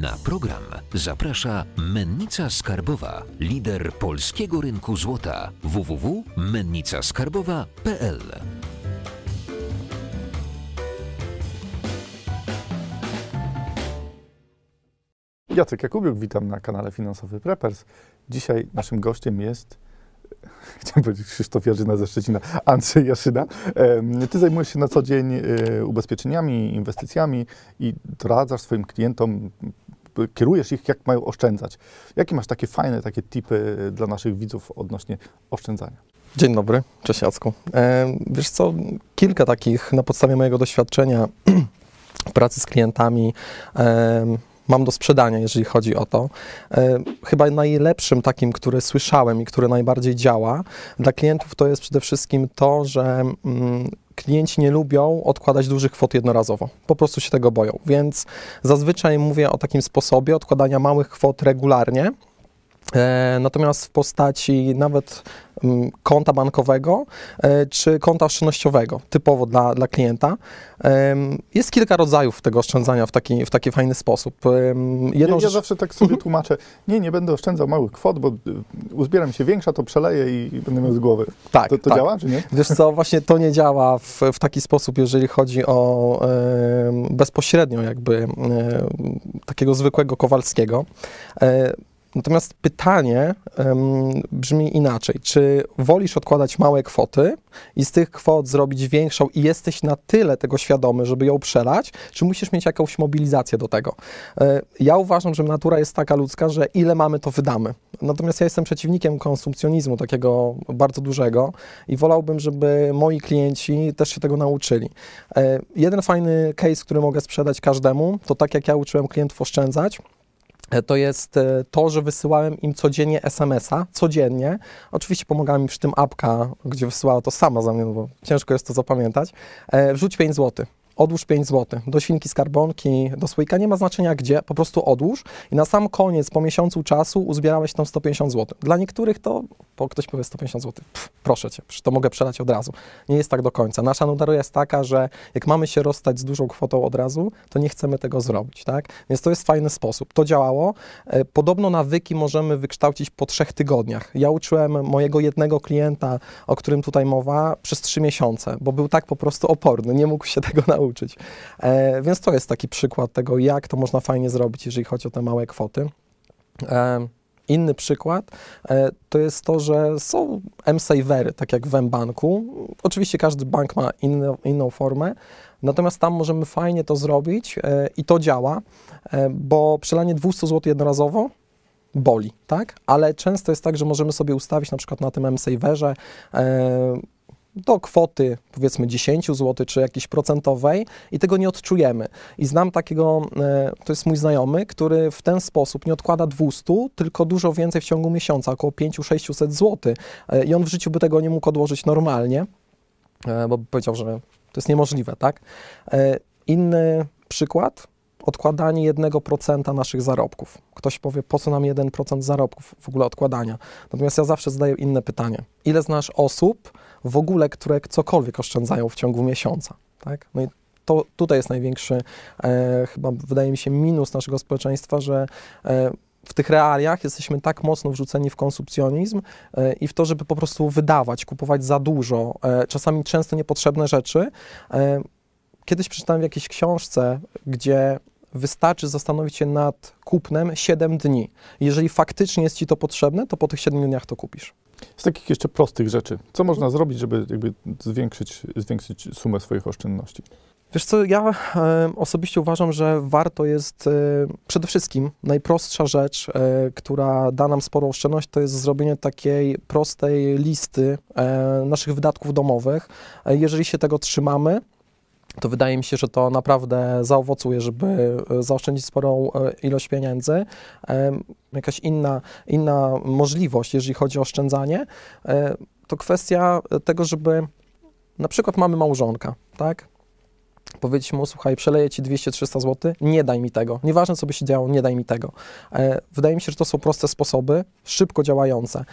Na program zaprasza Mennica Skarbowa, lider polskiego rynku złota www.mennicaskarbowa.pl. Jacek Jakubiuk, witam na kanale Finansowy Preppers. Dzisiaj naszym gościem jest, chciałem powiedzieć Krzysztof Jarzyna ze Szczecina, Andrzej Jaszyna. Em, Ty zajmujesz się na co dzień e, ubezpieczeniami, inwestycjami i doradzasz swoim klientom, kierujesz ich, jak mają oszczędzać. Jakie masz takie fajne, takie tipy dla naszych widzów odnośnie oszczędzania? Dzień dobry, cześć Jacku. E, wiesz co, kilka takich na podstawie mojego doświadczenia pracy z klientami e, mam do sprzedania, jeżeli chodzi o to. E, chyba najlepszym takim, który słyszałem i który najbardziej działa dla klientów, to jest przede wszystkim to, że mm, klienci nie lubią odkładać dużych kwot jednorazowo. Po prostu się tego boją. Więc zazwyczaj mówię o takim sposobie odkładania małych kwot regularnie. E, Natomiast w postaci nawet konta bankowego e, czy konta oszczędnościowego, typowo dla, dla klienta. Jest kilka rodzajów tego oszczędzania w taki, w taki fajny sposób. Ja, Jedną ja rzecz- zawsze tak sobie tłumaczę, nie, nie będę oszczędzał małych kwot, bo y, uzbieram się większa, to przeleję i, będę miał z głowy. tak, To, to tak. działa, czy nie? Wiesz co, właśnie to nie działa w, w taki sposób, jeżeli chodzi o bezpośrednio jakby em, takiego zwykłego Kowalskiego. Natomiast pytanie em, brzmi inaczej. Czy wolisz odkładać małe kwoty i z tych kwot zrobić większą i jesteś na tyle tego świadomy, żeby ją przelać, czy musisz mieć jakąś mobilizację do tego? E, Ja uważam, że natura jest taka ludzka, że ile mamy, to wydamy. Natomiast ja jestem przeciwnikiem konsumpcjonizmu takiego bardzo dużego i wolałbym, żeby moi klienci też się tego nauczyli. E, Jeden fajny case, który mogę sprzedać każdemu, to tak jak ja uczyłem klientów oszczędzać, to jest e, to, że wysyłałem im codziennie SMS-a, codziennie. Oczywiście pomagała mi przy tym apka, gdzie wysyłała to sama za mnie, bo ciężko jest to zapamiętać. E, Wrzuć 5 zł. Odłóż 5 zł. Do świnki skarbonki, do słoika, nie ma znaczenia gdzie, po prostu odłóż i na sam koniec, po miesiącu czasu uzbierałeś tam 150 zł. Dla niektórych to, bo ktoś powie 150 zł, Pff, proszę Cię, to mogę przelać od razu. Nie jest tak do końca. Nasza nuda jest taka, że jak mamy się rozstać z dużą kwotą od razu, to nie chcemy tego zrobić, tak? Więc to jest fajny sposób. To działało. E, Podobno nawyki możemy wykształcić po trzech tygodniach. Ja uczyłem mojego jednego klienta, o którym tutaj mowa, przez trzy miesiące, bo był tak po prostu oporny, nie mógł się tego nauczyć. E, więc to jest taki przykład tego, jak to można fajnie zrobić, jeżeli chodzi o te małe kwoty. E, Inny przykład e, to jest to, że są M-Savery, tak jak w M-Banku. Oczywiście każdy bank ma inną, inną formę, natomiast tam możemy fajnie to zrobić e, i to działa, e, bo przelanie 200 zł jednorazowo boli, tak? Ale często jest tak, że możemy sobie ustawić na przykład na tym M-Saverze do kwoty powiedzmy 10 zł czy jakiejś procentowej i tego nie odczujemy. I znam takiego, e, to jest mój znajomy, który w ten sposób nie odkłada 200, tylko dużo więcej w ciągu miesiąca, około 5-600 zł. E, I on w życiu by tego nie mógł odłożyć normalnie, e, bo by powiedział, że to jest niemożliwe, tak? Inny przykład, odkładanie 1% naszych zarobków. Ktoś powie, po co nam 1% zarobków w ogóle odkładania? Natomiast ja zawsze zadaję inne pytanie. Ile znasz osób w ogóle, które cokolwiek oszczędzają w ciągu miesiąca? Tak? No i to tutaj jest największy, e, chyba wydaje mi się, minus naszego społeczeństwa, że e, w tych realiach jesteśmy tak mocno wrzuceni w konsumpcjonizm e, i w to, żeby po prostu wydawać, kupować za dużo, e, czasami często niepotrzebne rzeczy. E, Kiedyś przeczytałem w jakiejś książce, gdzie wystarczy zastanowić się nad kupnem 7 dni. Jeżeli faktycznie jest Ci to potrzebne, to po tych 7 dniach to kupisz. Z takich jeszcze prostych rzeczy, co można zrobić, żeby jakby zwiększyć, zwiększyć sumę swoich oszczędności? Wiesz co, ja e, osobiście uważam, że warto jest e, przede wszystkim najprostsza rzecz, e, która da nam sporą oszczędność, to jest zrobienie takiej prostej listy e, naszych wydatków domowych. E, jeżeli się tego trzymamy, to wydaje mi się, że to naprawdę zaowocuje, żeby e, zaoszczędzić sporą e, ilość pieniędzy. Jakaś inna, inna możliwość, jeżeli chodzi o oszczędzanie, e, to kwestia tego, żeby na przykład mamy małżonka, tak? Powiedzieć mu, słuchaj, przeleję ci 200-300 zł, nie daj mi tego. Nieważne, co by się działo, nie daj mi tego. Wydaje mi się, że to są proste sposoby, szybko działające.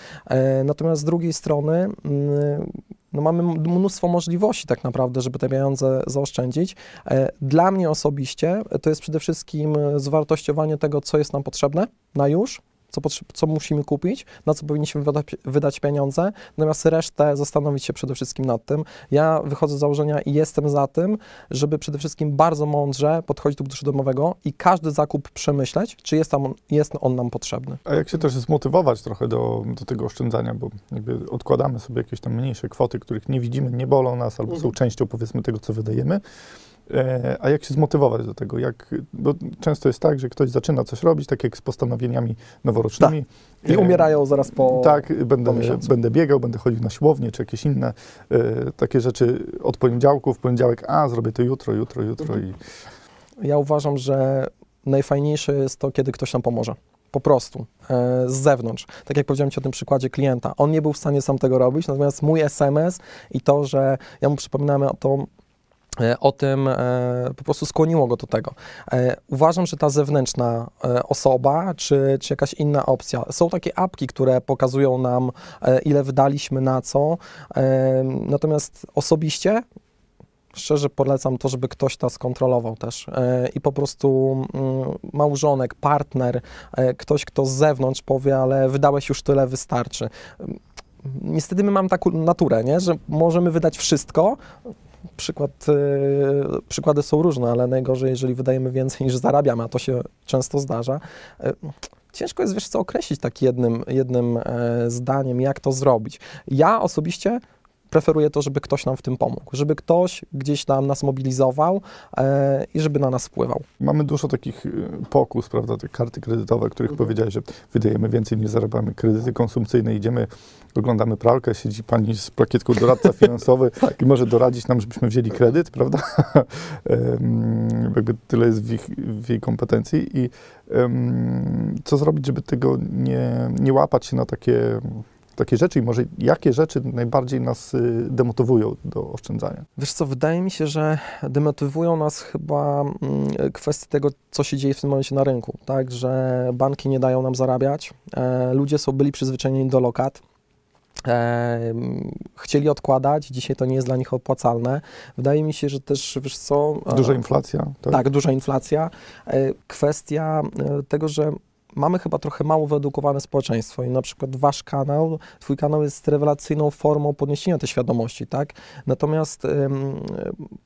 Natomiast z drugiej strony, mm, no mamy mnóstwo możliwości tak naprawdę, żeby te pieniądze zaoszczędzić. E, dla mnie osobiście to jest przede wszystkim zwartościowanie tego, co jest nam potrzebne na już, co, co musimy kupić, na co powinniśmy wydać, wydać pieniądze, natomiast resztę zastanowić się przede wszystkim nad tym. Ja wychodzę z założenia i jestem za tym, żeby przede wszystkim bardzo mądrze podchodzić do budżetu domowego i każdy zakup przemyśleć, czy jest, tam, jest on nam potrzebny. A jak się też zmotywować trochę do, do tego oszczędzania, bo jakby odkładamy sobie jakieś tam mniejsze kwoty, których nie widzimy, nie bolą nas, albo mhm. są częścią powiedzmy tego, co wydajemy, a jak się zmotywować do tego? Jak, bo często jest tak, że ktoś zaczyna coś robić, tak jak z postanowieniami noworocznymi. Tak. I e, umierają zaraz po. Tak, będę, po będę biegał, będę chodził na siłownię, czy jakieś inne e, takie rzeczy od poniedziałku w poniedziałek, a zrobię to jutro, jutro, jutro. Mhm. I... Ja uważam, że najfajniejsze jest to, kiedy ktoś nam pomoże po prostu e, z zewnątrz. Tak jak powiedziałem Ci o tym przykładzie klienta. On nie był w stanie sam tego robić, natomiast mój SMS i to, że ja mu przypominamy o to, E, o tym e, po prostu skłoniło go do tego. E, uważam, że ta zewnętrzna osoba, czy, czy jakaś inna opcja, są takie apki, które pokazują nam, ile wydaliśmy na co, natomiast osobiście szczerze polecam to, żeby ktoś to skontrolował też i po prostu mm, małżonek, partner, ktoś, kto z zewnątrz powie, ale wydałeś już tyle, wystarczy. Niestety my mamy taką naturę, nie? że możemy wydać wszystko, przykład, y, przykłady są różne, ale najgorzej, jeżeli wydajemy więcej niż zarabiamy, a to się często zdarza. Y, ciężko jest, wiesz co, określić tak jednym, jednym e, zdaniem, jak to zrobić. Ja osobiście preferuję to, żeby ktoś nam w tym pomógł, żeby ktoś gdzieś tam nas mobilizował e, i żeby na nas wpływał. Mamy dużo takich y, pokus, prawda, te karty kredytowe, o których mhm. powiedziałeś, że wydajemy więcej niż zarabiamy, kredyty konsumpcyjne, idziemy, oglądamy pralkę, siedzi pani z plakietką doradca finansowy tak. i może doradzić nam, żebyśmy wzięli kredyt, prawda? Jakby tyle jest w, ich, w jej kompetencji i um, co zrobić, żeby tego nie, nie łapać się na takie takie rzeczy i może jakie rzeczy najbardziej nas y, demotywują do oszczędzania? Wiesz co, wydaje mi się, że demotywują nas chyba mm, kwestie tego, co się dzieje w tym momencie na rynku, tak, że banki nie dają nam zarabiać, e, ludzie są byli przyzwyczajeni do lokat, E, chcieli odkładać, dzisiaj to nie jest dla nich opłacalne. Wydaje mi się, że też, wiesz co... Duża inflacja. Tak, tak duża inflacja. E, kwestia e, tego, że mamy chyba trochę mało wyedukowane społeczeństwo i na przykład wasz kanał, twój kanał jest rewelacyjną formą podniesienia tej świadomości, tak? Natomiast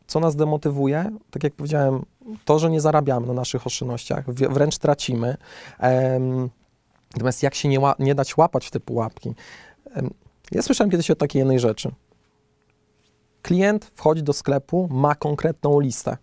co nas demotywuje, tak jak powiedziałem, to, że nie zarabiamy na naszych oszczędnościach, wręcz tracimy. Natomiast jak się nie, nie dać łapać w te pułapki? Ja słyszałem kiedyś o takiej jednej rzeczy. Klient wchodzi do sklepu, ma konkretną listę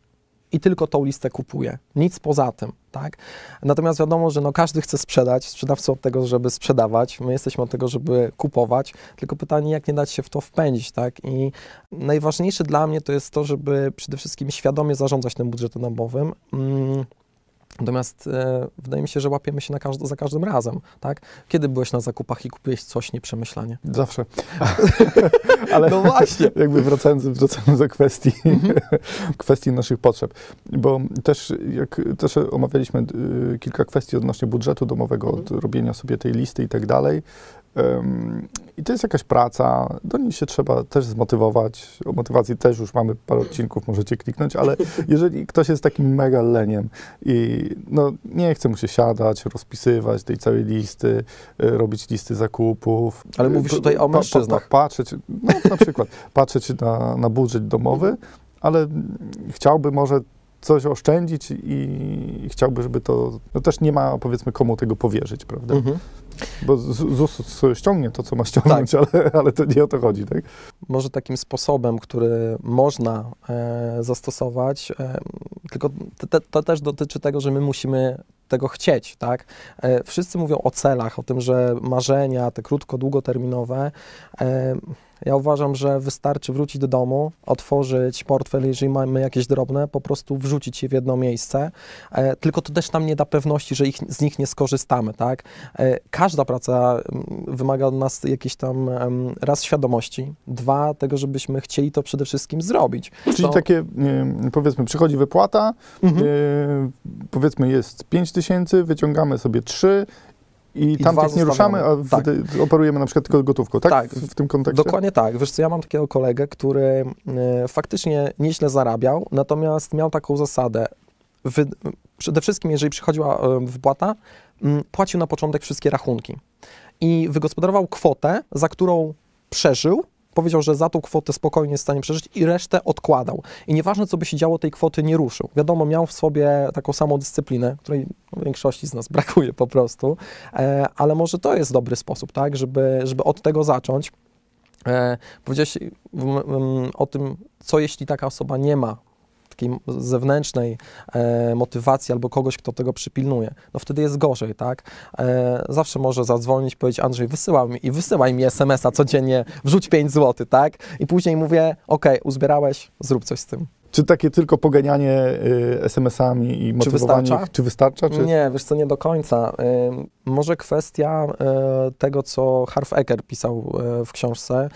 i tylko tą listę kupuje. Nic poza tym, tak? Natomiast wiadomo, że no każdy chce sprzedać, sprzedawcy od tego, żeby sprzedawać, my jesteśmy od tego, żeby kupować, tylko pytanie, jak nie dać się w to wpędzić, tak? I najważniejsze dla mnie to jest to, żeby przede wszystkim świadomie zarządzać tym budżetem domowym. Natomiast e, wydaje mi się, że łapiemy się każdy, za każdym razem, tak? Kiedy byłeś na zakupach i kupiłeś coś nieprzemyślanie? Zawsze. Ale no właśnie. jakby wracając, wracając do kwestii, mhm. kwestii naszych potrzeb, bo też jak też omawialiśmy y, kilka kwestii odnośnie budżetu domowego, mhm. od robienia sobie tej listy i tak dalej, i to jest jakaś praca, do niej się trzeba też zmotywować. O motywacji też już mamy parę odcinków, możecie kliknąć, ale jeżeli ktoś jest takim mega leniem i no, nie chce mu się siadać, rozpisywać tej całej listy, e, robić listy zakupów. Ale mówisz tutaj o mężczyznach. Pa, pa, patrzeć, no na przykład, patrzeć na, na budżet domowy, ale chciałby może coś oszczędzić i chciałby, żeby to, no też nie ma powiedzmy komu tego powierzyć, prawda? Mhm. Bo ZUS ściągnie to, co ma ściągnąć, tak. ale, ale to nie o to chodzi, tak? Może takim sposobem, który można e, zastosować, e, tylko te, to też dotyczy tego, że my musimy tego chcieć, tak? E, wszyscy mówią o celach, o tym, że marzenia, te krótko, długoterminowe, e, ja uważam, że wystarczy wrócić do domu, otworzyć portfel, jeżeli mamy jakieś drobne, po prostu wrzucić je w jedno miejsce. E, tylko to też nam nie da pewności, że ich, z nich nie skorzystamy, tak? E, każda praca mm, wymaga od nas jakiejś tam raz świadomości, dwa tego, żebyśmy chcieli to przede wszystkim zrobić. Czyli takie, powiedzmy, przychodzi wypłata, mhm. E, powiedzmy jest 5 tysięcy, wyciągamy sobie 3 I, I tam dwa tych nie ruszamy, a Tak. operujemy na przykład tylko gotówką, tak? Tak. W, tym kontekście? Dokładnie tak. Wiesz co, ja mam takiego kolegę, który e, faktycznie nieźle zarabiał, natomiast miał taką zasadę. Wy, przede wszystkim, jeżeli przychodziła e, wypłata, m, płacił na początek wszystkie rachunki. I wygospodarował kwotę, za którą przeżył. Powiedział, że za tą kwotę spokojnie jest w stanie przeżyć i resztę odkładał. I nieważne, co by się działo, tej kwoty nie ruszył. Wiadomo, miał w sobie taką samą dyscyplinę, której no, większości z nas brakuje po prostu, e, ale może to jest dobry sposób, tak, żeby, żeby od tego zacząć. E, powiedziałeś o tym, co jeśli taka osoba nie ma takiej zewnętrznej e, motywacji albo kogoś, kto tego przypilnuje, no wtedy jest gorzej, tak? E, zawsze może zadzwonić, powiedzieć Andrzej, wysyłaj mi i wysyłaj mi SMS-a codziennie, wrzuć 5 zł, tak? I później mówię, ok, uzbierałeś, zrób coś z tym. Czy takie tylko poganianie y, SMS-ami i motywowanie wystarcza? ich, czy wystarcza? Czy... Nie, wiesz co, nie do końca. Ym, może kwestia y, tego, co Harv Eker pisał y, w książce,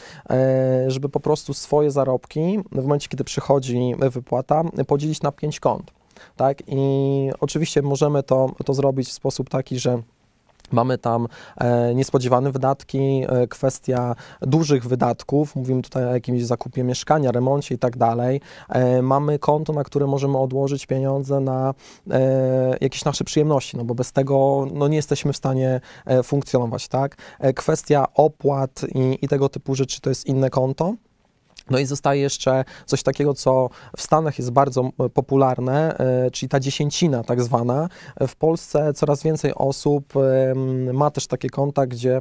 y, żeby po prostu swoje zarobki w momencie, kiedy przychodzi wypłata, podzielić na pięć kont. Tak? I oczywiście możemy to, to zrobić w sposób taki, że Mamy tam e, niespodziewane wydatki, e, kwestia dużych wydatków, mówimy tutaj o jakimś zakupie mieszkania, remoncie i tak dalej. E, mamy konto, na które możemy odłożyć pieniądze na jakieś nasze przyjemności, no bo bez tego no, nie jesteśmy w stanie funkcjonować, tak? Kwestia opłat i, i tego typu rzeczy to jest inne konto. No i zostaje jeszcze coś takiego, co w Stanach jest bardzo popularne, e, czyli ta dziesięcina tak zwana. E, W Polsce coraz więcej osób em, ma też takie konta, gdzie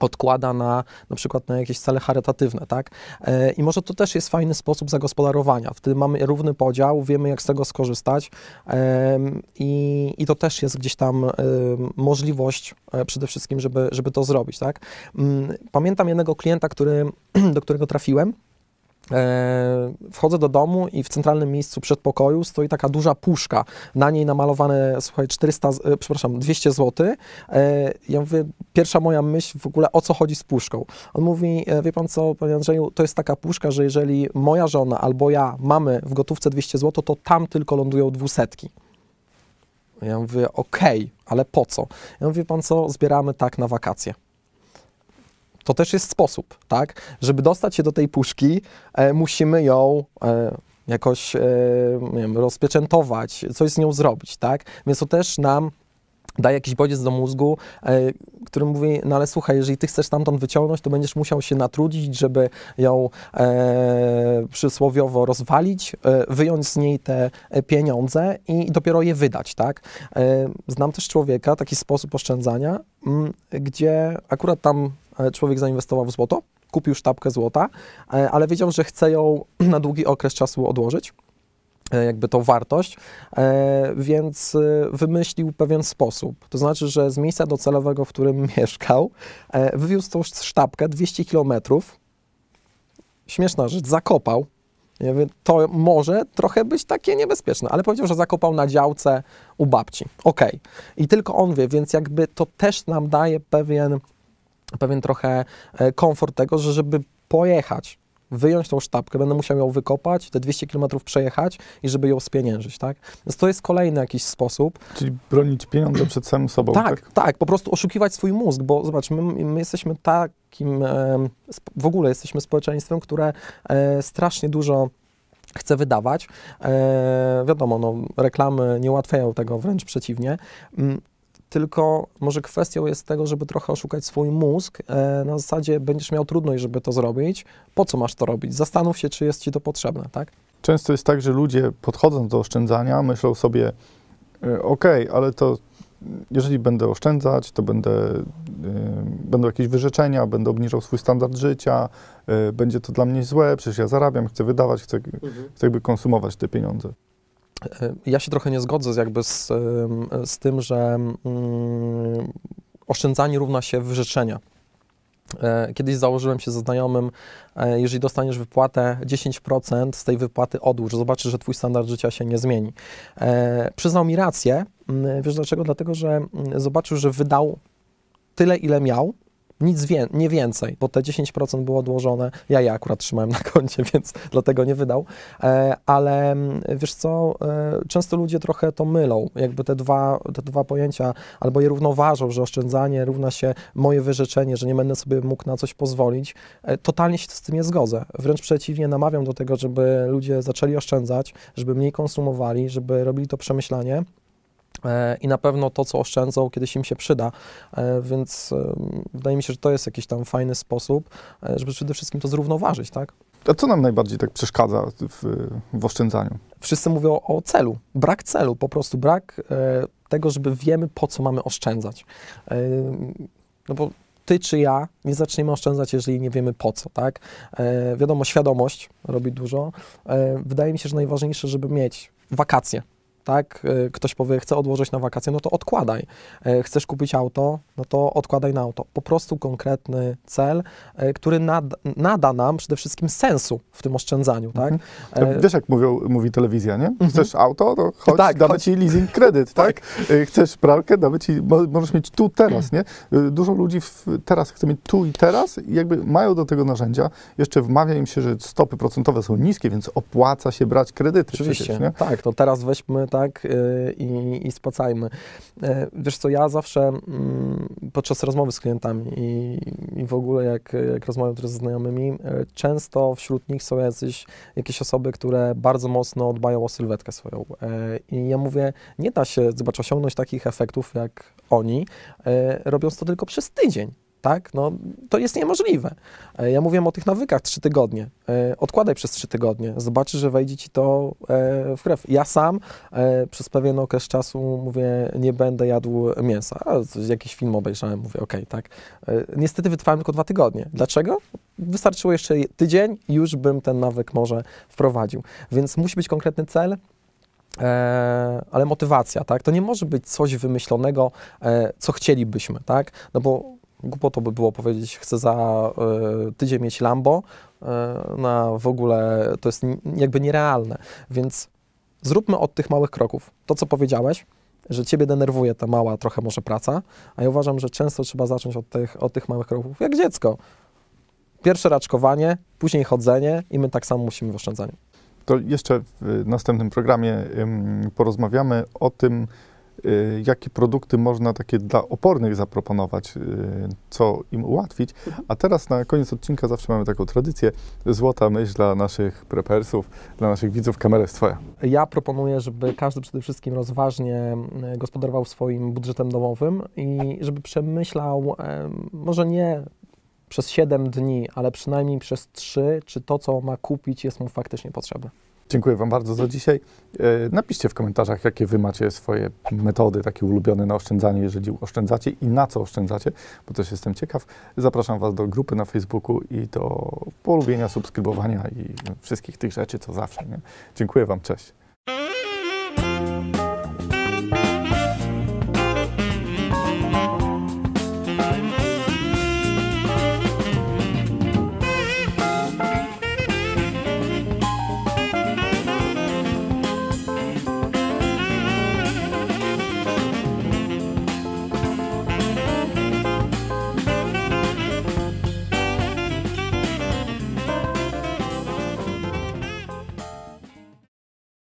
odkłada na na przykład na jakieś cele charytatywne, tak? E, I może to też jest fajny sposób zagospodarowania. Wtedy mamy równy podział, wiemy jak z tego skorzystać i, i to też jest gdzieś tam możliwość e, przede wszystkim, żeby, żeby to zrobić, tak? Mm, Pamiętam jednego klienta, który, do którego trafiłem, E, wchodzę do domu i w centralnym miejscu przedpokoju stoi taka duża puszka. Na niej namalowane, słuchaj, 400, z- e, przepraszam, 200 zł. E, ja mówię, pierwsza moja myśl w ogóle, o co chodzi z puszką. On mówi, e, wie pan co, panie Andrzeju, to jest taka puszka, że jeżeli moja żona albo ja mamy w gotówce 200 zł, to tam tylko lądują dwusetki. Ja mówię, okej, ale po co? Ja mówię, pan co, zbieramy tak na wakacje. To też jest sposób, tak? Żeby dostać się do tej puszki, e, musimy ją e, jakoś e, nie wiem, rozpieczętować, coś z nią zrobić, tak? Więc to też nam daje jakiś bodziec do mózgu, e, który mówi, no ale słuchaj, jeżeli ty chcesz stamtąd wyciągnąć, to będziesz musiał się natrudzić, żeby ją e, przysłowiowo rozwalić, e, wyjąć z niej te e, pieniądze i dopiero je wydać, tak? E, znam też człowieka, taki sposób oszczędzania, m, gdzie akurat tam człowiek zainwestował w złoto, kupił sztabkę złota, e, ale wiedział, że chce ją na długi okres czasu odłożyć e, jakby tą wartość, e, więc e, wymyślił pewien sposób. To znaczy, że z miejsca docelowego, w którym mieszkał, e, wywiózł tą sztabkę 200 kilometrów. Śmieszna rzecz, zakopał. Ja mówię, to może trochę być takie niebezpieczne, ale powiedział, że zakopał na działce u babci. Okej. I tylko on wie, więc jakby to też nam daje pewien, pewien trochę e, komfort tego, że żeby pojechać, wyjąć tą sztabkę, będę musiał ją wykopać, te 200 km przejechać i żeby ją spieniężyć, tak? Więc to jest kolejny jakiś sposób. Czyli bronić pieniądze przed samym sobą, tak? Tak, tak, po prostu oszukiwać swój mózg, bo zobacz, my, my jesteśmy takim, sp- w ogóle jesteśmy społeczeństwem, które e, strasznie dużo chce wydawać. E, wiadomo, no, reklamy nie ułatwiają tego, wręcz przeciwnie. Tylko może kwestią jest tego, żeby trochę oszukać swój mózg. E, na zasadzie będziesz miał trudność, żeby to zrobić. Po co masz to robić? Zastanów się, czy jest ci to potrzebne, tak? Często jest tak, że ludzie podchodząc do oszczędzania myślą sobie, y, okej, ale to jeżeli będę oszczędzać, to będę, y, będą jakieś wyrzeczenia, będę obniżał swój standard życia, y, będzie to dla mnie złe, przecież ja zarabiam, chcę wydawać, chcę, chcę jakby konsumować te pieniądze. E, Ja się trochę nie zgodzę z, jakby z, z tym, że mm, oszczędzanie równa się wyrzeczenia. E, Kiedyś założyłem się ze znajomym, e, jeżeli dostaniesz wypłatę, 10% z tej wypłaty odłóż, zobaczysz, że twój standard życia się nie zmieni. Przyznał mi rację, Mm, wiesz dlaczego? Dlatego, że mm, zobaczył, że wydał tyle, ile miał, Nic wie, nie więcej, bo te 10% było odłożone. Ja je akurat trzymałem na koncie, więc dlatego nie wydał. E, ale mm, wiesz co, e, często ludzie trochę to mylą. Jakby te dwa, te dwa pojęcia albo je równoważą, że oszczędzanie równa się moje wyrzeczenie, że nie będę sobie mógł na coś pozwolić. E, totalnie się z tym nie zgodzę. Wręcz przeciwnie, namawiam do tego, żeby ludzie zaczęli oszczędzać, żeby mniej konsumowali, żeby robili to przemyślanie. E, I na pewno to, co oszczędzą, kiedyś im się przyda. E, Więc e, wydaje mi się, że to jest jakiś tam fajny sposób, żeby przede wszystkim to zrównoważyć, tak? A co nam najbardziej tak przeszkadza w, w oszczędzaniu? Wszyscy mówią o celu. Brak celu, po prostu brak tego, żeby wiemy, po co mamy oszczędzać. No bo ty czy ja nie zaczniemy oszczędzać, jeżeli nie wiemy po co, tak? Wiadomo, świadomość robi dużo. Wydaje mi się, że najważniejsze, żeby mieć wakacje. Tak, E, ktoś powie, chcę odłożyć na wakacje, no to odkładaj. E, Chcesz kupić auto, no to odkładaj na auto. Po prostu konkretny cel, e, który nada, nada nam przede wszystkim sensu w tym oszczędzaniu, tak? E, Wiesz, jak mówią, mówi telewizja, nie? Chcesz auto, to chodź, Tak, damy chodź. ci leasing kredyt, tak? Y, Chcesz pralkę, damy ci, mo- możesz mieć tu, teraz, nie? Dużo ludzi teraz chce mieć tu i teraz i jakby mają do tego narzędzia. Jeszcze wmawia im się, że stopy procentowe są niskie, więc opłaca się brać kredyty Oczywiście, przecież, nie? tak, to teraz weźmy tak yy, i, i spłacajmy. Yy, wiesz co, ja zawsze mm, podczas rozmowy z klientami i, i w ogóle jak, jak rozmawiam teraz ze znajomymi, yy, często wśród nich są jacyś, jakieś osoby, które bardzo mocno dbają o sylwetkę swoją. Yy, I ja mówię, nie da się, zobacz, osiągnąć takich efektów jak oni, robiąc to tylko przez tydzień. Tak? No, to jest niemożliwe. E, Ja mówię o tych nawykach trzy tygodnie. E, Odkładaj przez trzy tygodnie. Zobaczysz, że wejdzie ci to e, w krew. Ja sam przez pewien okres czasu mówię, nie będę jadł mięsa. A, jakiś film obejrzałem, mówię, okej, tak. E, Niestety wytrwałem tylko dwa tygodnie. Dlaczego? Wystarczyło jeszcze tydzień i już bym ten nawyk może wprowadził. Więc musi być konkretny cel, E, ale motywacja, tak? To nie może być coś wymyślonego, e, co chcielibyśmy, tak? No bo głupotą by było powiedzieć, chcę za e, tydzień mieć Lambo, na w ogóle to jest jakby nierealne, więc zróbmy od tych małych kroków. To, co powiedziałeś, że ciebie denerwuje ta mała trochę może praca, a ja uważam, że często trzeba zacząć od tych, od tych małych kroków, jak dziecko. Pierwsze raczkowanie, później chodzenie i my tak samo musimy w oszczędzaniu. To jeszcze w następnym programie porozmawiamy o tym, y, jakie produkty można takie dla opornych zaproponować, y, co im ułatwić. A teraz na koniec odcinka zawsze mamy taką tradycję. Złota myśl dla naszych prepersów, dla naszych widzów. Kamera jest twoja. Ja proponuję, żeby każdy przede wszystkim rozważnie e, gospodarował swoim budżetem domowym i żeby przemyślał, może nie przez 7 dni, ale przynajmniej przez 3, czy to, co ma kupić, jest mu faktycznie potrzebne. Dziękuję Wam bardzo za dzisiaj. E, Napiszcie w komentarzach, jakie Wy macie swoje metody takie ulubione na oszczędzanie, jeżeli oszczędzacie i na co oszczędzacie, bo też jestem ciekaw. Zapraszam Was do grupy na Facebooku i do polubienia, subskrybowania i wszystkich tych rzeczy, co zawsze. Nie? Dziękuję Wam, cześć.